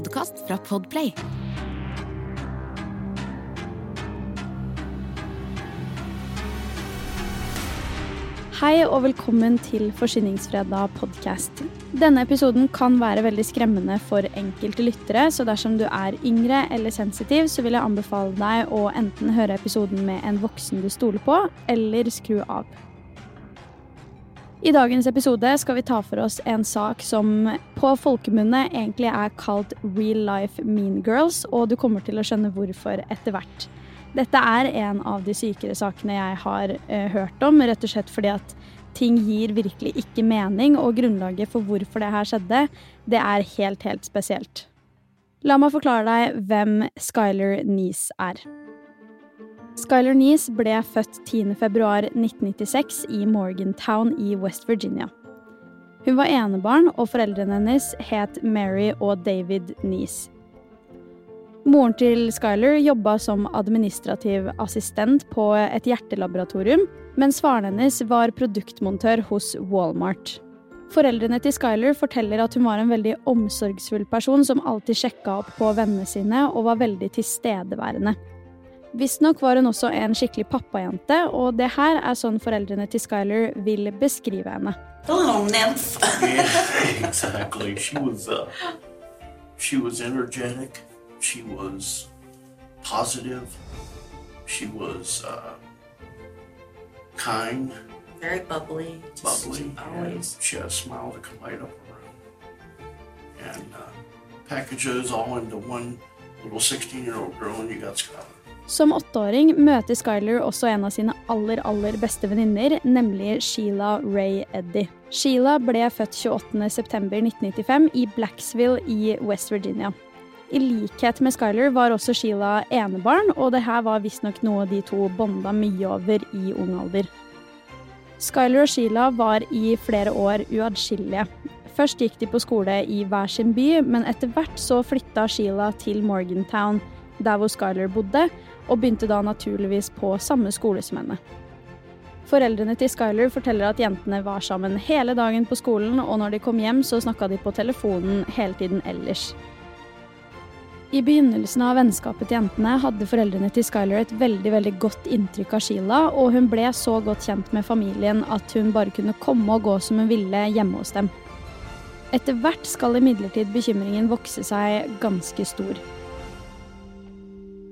podkast fra Podplay. Hei og velkommen til Forsyningsfredag podkast. Denne episoden kan være veldig skremmende for enkelte lyttere, så dersom du er yngre eller sensitiv, så vil jeg anbefale deg å enten høre episoden med en voksen du stoler på, eller skru av. I dagens episode skal vi ta for oss en sak som på folkemunne egentlig er kalt Real Life Mean Girls, og du kommer til å skjønne hvorfor etter hvert. Dette er en av de sykere sakene jeg har uh, hørt om, rett og slett fordi at ting gir virkelig ikke mening, og grunnlaget for hvorfor det her skjedde, det er helt, helt spesielt. La meg forklare deg hvem Skyler Neese er. Skyler Neese ble født 10.2.1996 i Morgantown i West Virginia. Hun var enebarn, og foreldrene hennes het Mary og David Neese. Moren til Skyler jobba som administrativ assistent på et hjertelaboratorium, mens faren hennes var produktmontør hos Walmart. Foreldrene til Skyler forteller at hun var en veldig omsorgsfull person som alltid sjekka opp på vennene sine og var veldig tilstedeværende. Visstnok var hun også en skikkelig pappajente, og det her er sånn foreldrene til Skyler vil beskrive henne. Hello, nymph. yeah, exactly. She was uh, she was energetic. She was positive. She was uh, kind, Very bubbly. Bubbly. Always. She had a smile that could light up a room. And uh, packages all into one little 16 year old girl, and you got Skylar. Som åtteåring møter Skyler også en av sine aller, aller beste venninner, nemlig Sheila Ray Eddy. Sheila ble født 28.9.1995 i Blacksville i West Virginia. I likhet med Skyler var også Sheila enebarn, og det her var visstnok noe de to bonda mye over i ung alder. Skyler og Sheila var i flere år uatskillelige. Først gikk de på skole i hver sin by, men etter hvert så flytta Sheila til Morgantown, der hvor Skyler bodde, og begynte da naturligvis på samme skole som henne. Foreldrene til Skyler forteller at jentene var sammen hele dagen på skolen, og når de kom hjem, så snakka de på telefonen hele tiden ellers. I begynnelsen av vennskapet til jentene hadde foreldrene til Skyler et veldig veldig godt inntrykk av Sheila, og hun ble så godt kjent med familien at hun bare kunne komme og gå som hun ville hjemme hos dem. Etter hvert skal imidlertid bekymringen vokse seg ganske stor.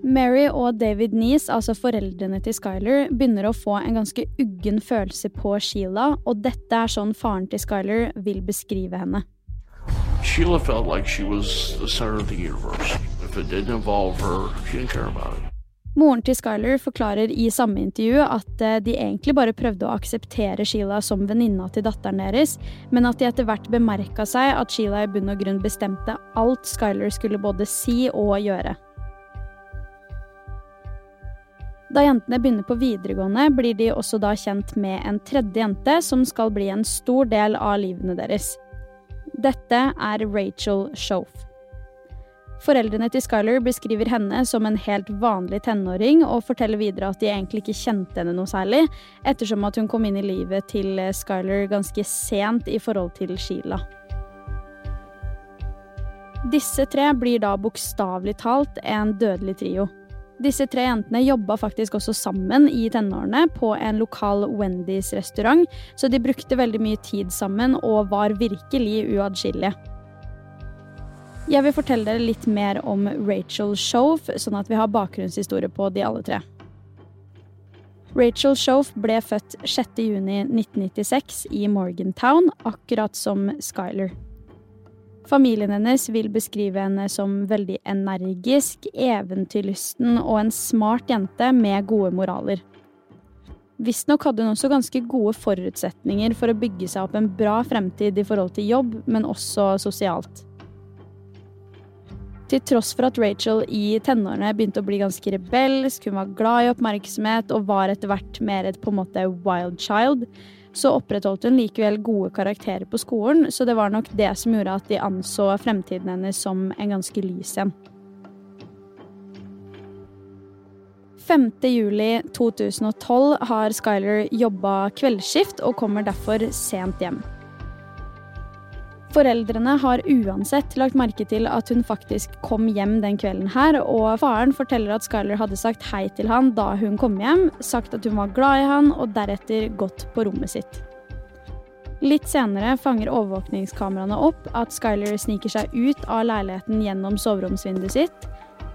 Mary og David Nees, altså foreldrene til Skyler, begynner å få en ganske uggen følelse på Sheila, og dette er sånn faren til Skyler vil beskrive henne. Sheila felt like she was the center of the universe. If it didn't involve her, she didn't care about it. Moren til Skyler forklarer i samme intervju at eh, de egentlig bare prøvde å akseptere Sheila som venninna til datteren deres, men at de etter hvert bemerka seg at Sheila i bunn og grunn bestemte alt Skyler skulle både si og gjøre. Da jentene begynner på videregående, blir de også da kjent med en tredje jente som skal bli en stor del av livene deres. Dette er Rachel Shoff. Foreldrene til Skyler beskriver henne som en helt vanlig tenåring, og forteller videre at de egentlig ikke kjente henne noe særlig, ettersom at hun kom inn i livet til Skyler ganske sent i forhold til Sheila. Disse tre blir da bokstavelig talt en dødelig trio. Disse tre jentene jobba faktisk også sammen i tenårene på en lokal Wendys-restaurant, så de brukte veldig mye tid sammen og var virkelig uatskillelige. Jeg vil fortelle dere litt mer om Rachel Shove, sånn at vi har bakgrunnshistorie på de alle tre. Rachel Shove ble født 6.6.1996 i Morgantown, akkurat som Skyler. Familien hennes vil beskrive henne som veldig energisk, eventyrlysten og en smart jente med gode moraler. Visstnok hadde hun også ganske gode forutsetninger for å bygge seg opp en bra fremtid i forhold til jobb, men også sosialt. Til tross for at Rachel i tenårene begynte å bli ganske rebelsk, hun var glad i oppmerksomhet og var etter hvert mer et på en måte wild child, så opprettholdt hun likevel gode karakterer på skolen, så det var nok det som gjorde at de anså fremtiden hennes som en ganske lys en. 5.7.2012 har Skyler jobba kveldsskift og kommer derfor sent hjem. Foreldrene har uansett lagt merke til at hun faktisk kom hjem den kvelden her, og faren forteller at Skyler hadde sagt hei til han da hun kom hjem, sagt at hun var glad i han, og deretter gått på rommet sitt. Litt senere fanger overvåkningskameraene opp at Skyler sniker seg ut av leiligheten gjennom soveromsvinduet sitt,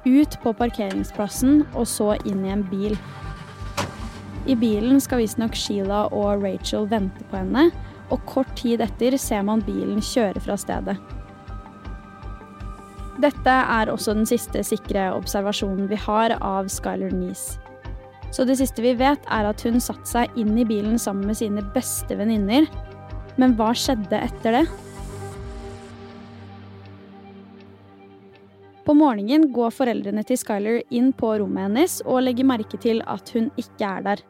ut på parkeringsplassen og så inn i en bil. I bilen skal visstnok Sheila og Rachel vente på henne, og kort tid etter ser man bilen kjøre fra stedet. Dette er også den siste sikre observasjonen vi har av Skyler Neese. Så det siste vi vet, er at hun satte seg inn i bilen sammen med sine beste venninner. Men hva skjedde etter det? På morgenen går foreldrene til Skyler inn på rommet hennes og legger merke til at hun ikke er der.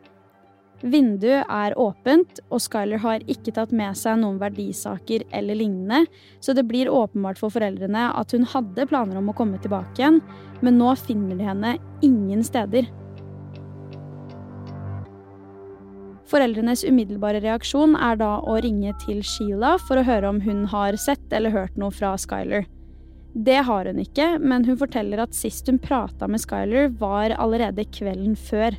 Vinduet er åpent, og Skyler har ikke tatt med seg noen verdisaker eller lignende, så det blir åpenbart for foreldrene at hun hadde planer om å komme tilbake igjen, men nå finner de henne ingen steder. Foreldrenes umiddelbare reaksjon er da å ringe til Sheila for å høre om hun har sett eller hørt noe fra Skyler. Det har hun ikke, men hun forteller at sist hun prata med Skyler, var allerede kvelden før.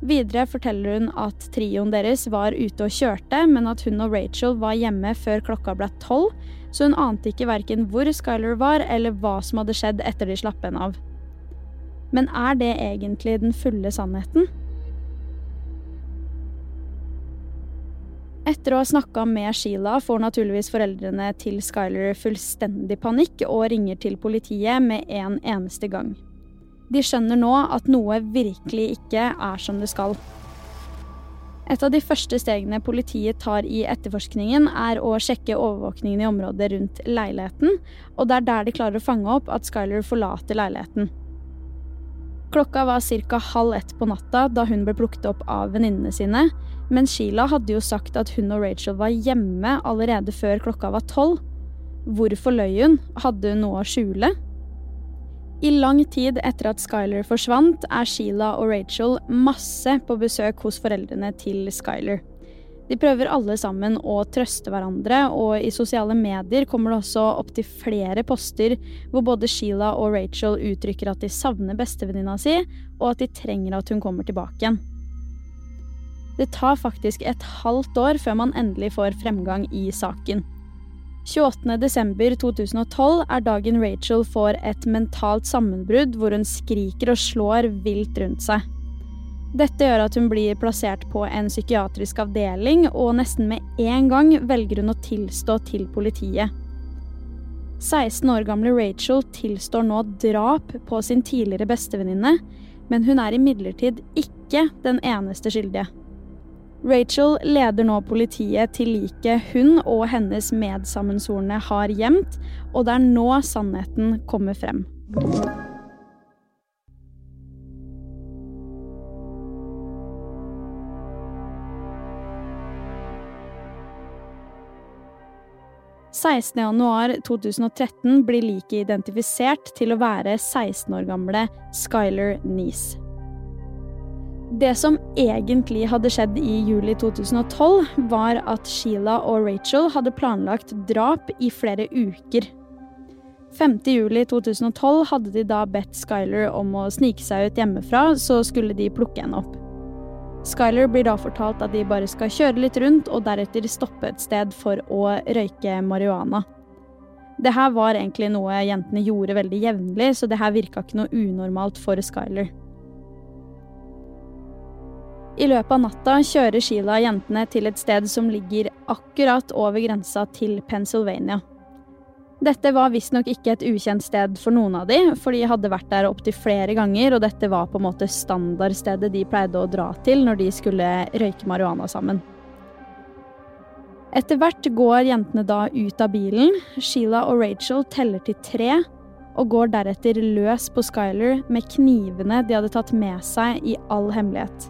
Videre forteller hun at trioen deres var ute og kjørte, men at hun og Rachel var hjemme før klokka ble tolv, så hun ante ikke verken hvor Skyler var eller hva som hadde skjedd etter de slapp henne av. Men er det egentlig den fulle sannheten? Etter å ha snakka med Sheila får naturligvis foreldrene til Skyler fullstendig panikk og ringer til politiet med en eneste gang. De skjønner nå at noe virkelig ikke er som det skal. Et av de første stegene politiet tar i etterforskningen, er å sjekke overvåkningen i området rundt leiligheten, og det er der de klarer å fange opp at Skyler forlater leiligheten. Klokka var ca. halv ett på natta da hun ble plukket opp av venninnene sine, men Sheila hadde jo sagt at hun og Rachel var hjemme allerede før klokka var tolv. Hvorfor løy hun? Hadde hun noe å skjule? I lang tid etter at Skyler forsvant, er Sheila og Rachel masse på besøk hos foreldrene til Skyler. De prøver alle sammen å trøste hverandre, og i sosiale medier kommer det også opptil flere poster hvor både Sheila og Rachel uttrykker at de savner bestevenninna si, og at de trenger at hun kommer tilbake igjen. Det tar faktisk et halvt år før man endelig får fremgang i saken. 28.12.2012 er dagen Rachel får et mentalt sammenbrudd hvor hun skriker og slår vilt rundt seg. Dette gjør at hun blir plassert på en psykiatrisk avdeling, og nesten med en gang velger hun å tilstå til politiet. 16 år gamle Rachel tilstår nå drap på sin tidligere bestevenninne, men hun er imidlertid ikke den eneste skyldige. Rachel leder nå politiet til liket hun og hennes medsammensvorne har gjemt, og det er nå sannheten kommer frem. «16.1.2013 blir liket identifisert til å være 16 år gamle Skyler Neese. Det som egentlig hadde skjedd i juli 2012, var at Sheila og Rachel hadde planlagt drap i flere uker. 5.7.2012 hadde de da bedt Skyler om å snike seg ut hjemmefra, så skulle de plukke henne opp. Skyler blir da fortalt at de bare skal kjøre litt rundt og deretter stoppe et sted for å røyke marihuana. Det her var egentlig noe jentene gjorde veldig jevnlig, så det her virka ikke noe unormalt for Skyler. I løpet av natta kjører Sheila jentene til et sted som ligger akkurat over grensa til Pennsylvania. Dette var visstnok ikke et ukjent sted for noen av de, for de hadde vært der opptil flere ganger, og dette var på en måte standardstedet de pleide å dra til når de skulle røyke marihuana sammen. Etter hvert går jentene da ut av bilen. Sheila og Rachel teller til tre, og går deretter løs på Skyler med knivene de hadde tatt med seg i all hemmelighet.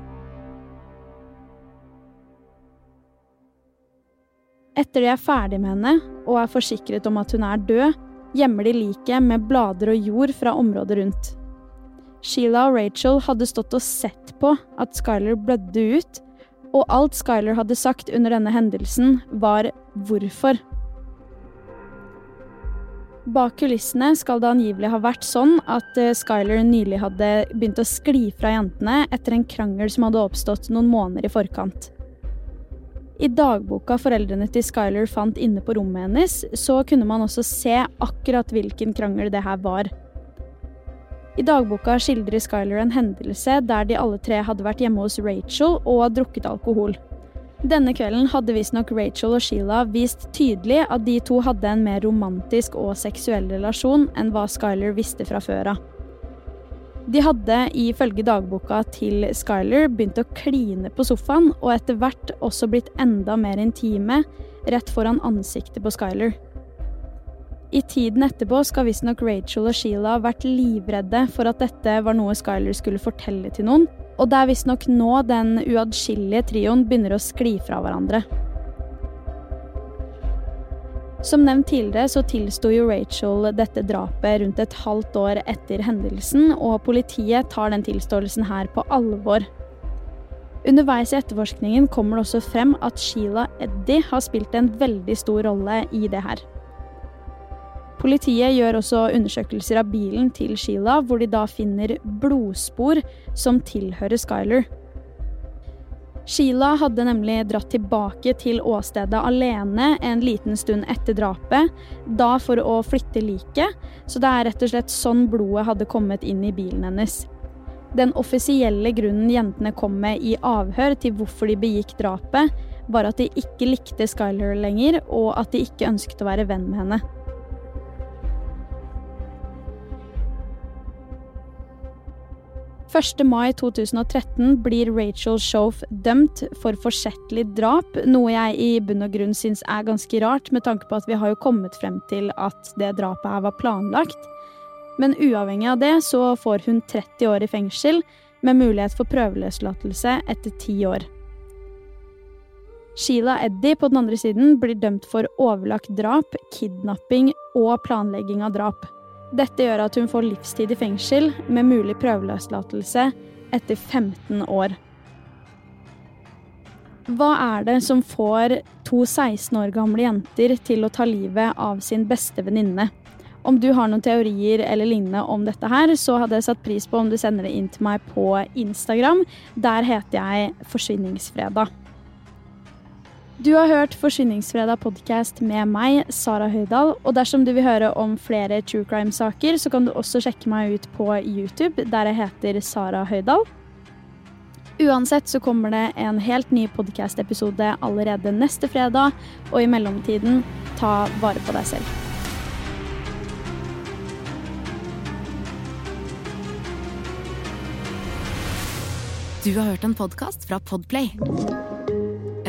Etter de er ferdig med henne og er forsikret om at hun er død, gjemmer de liket med blader og jord fra området rundt. Sheila og Rachel hadde stått og sett på at Skyler blødde ut, og alt Skyler hadde sagt under denne hendelsen, var 'hvorfor'. Bak kulissene skal det angivelig ha vært sånn at eh, Skyler nylig hadde begynt å skli fra jentene etter en krangel som hadde oppstått noen måneder i forkant. I dagboka foreldrene til Skyler fant inne på rommet hennes, så kunne man også se akkurat hvilken krangel det her var. I dagboka skildrer Skyler en hendelse der de alle tre hadde vært hjemme hos Rachel og drukket alkohol. Denne kvelden hadde visstnok Rachel og Sheila vist tydelig at de to hadde en mer romantisk og seksuell relasjon enn hva Skyler visste fra før av. De hadde ifølge dagboka til Skyler begynt å kline på sofaen, og etter hvert også blitt enda mer intime rett foran ansiktet på Skyler. I tiden etterpå skal visstnok Rachel og Sheila vært livredde for at dette var noe Skyler skulle fortelle til noen, og det er visstnok nå den uatskillelige trioen begynner å skli fra hverandre. Som nevnt tidligere så tilsto jo Rachel dette drapet rundt et halvt år etter hendelsen, og politiet tar den tilståelsen her på alvor. Underveis i etterforskningen kommer det også frem at Sheila Eddie har spilt en veldig stor rolle i det her. Politiet gjør også undersøkelser av bilen til Sheila, hvor de da finner blodspor som tilhører Skyler. Sheila hadde nemlig dratt tilbake til åstedet alene en liten stund etter drapet, da for å flytte liket, så det er rett og slett sånn blodet hadde kommet inn i bilen hennes. Den offisielle grunnen jentene kom med i avhør til hvorfor de begikk drapet, var at de ikke likte Skyler lenger, og at de ikke ønsket å være venn med henne. 1. mai 2013 blir Rachel Shoff dømt for forsettlig drap, noe jeg i bunn og grunn syns er ganske rart, med tanke på at vi har jo kommet frem til at det drapet her var planlagt. Men uavhengig av det så får hun 30 år i fengsel, med mulighet for prøveløslatelse etter ti år. Sheila Eddie på den andre siden blir dømt for overlagt drap, kidnapping og planlegging av drap. Dette gjør at hun får livstid i fengsel, med mulig prøveløslatelse etter 15 år. Hva er det som får to 16 år gamle jenter til å ta livet av sin beste venninne? Om du har noen teorier eller lignende om dette her, så hadde jeg satt pris på om du sender det inn til meg på Instagram. Der heter jeg Forsvinningsfredag. Du har hørt Forsvinningsfredag podkast med meg, Sara Høydahl. Og dersom du vil høre om flere true crime-saker, så kan du også sjekke meg ut på YouTube, der jeg heter Sara Høydahl. Uansett så kommer det en helt ny podkast-episode allerede neste fredag, og i mellomtiden, ta vare på deg selv. Du har hørt en podkast fra Podplay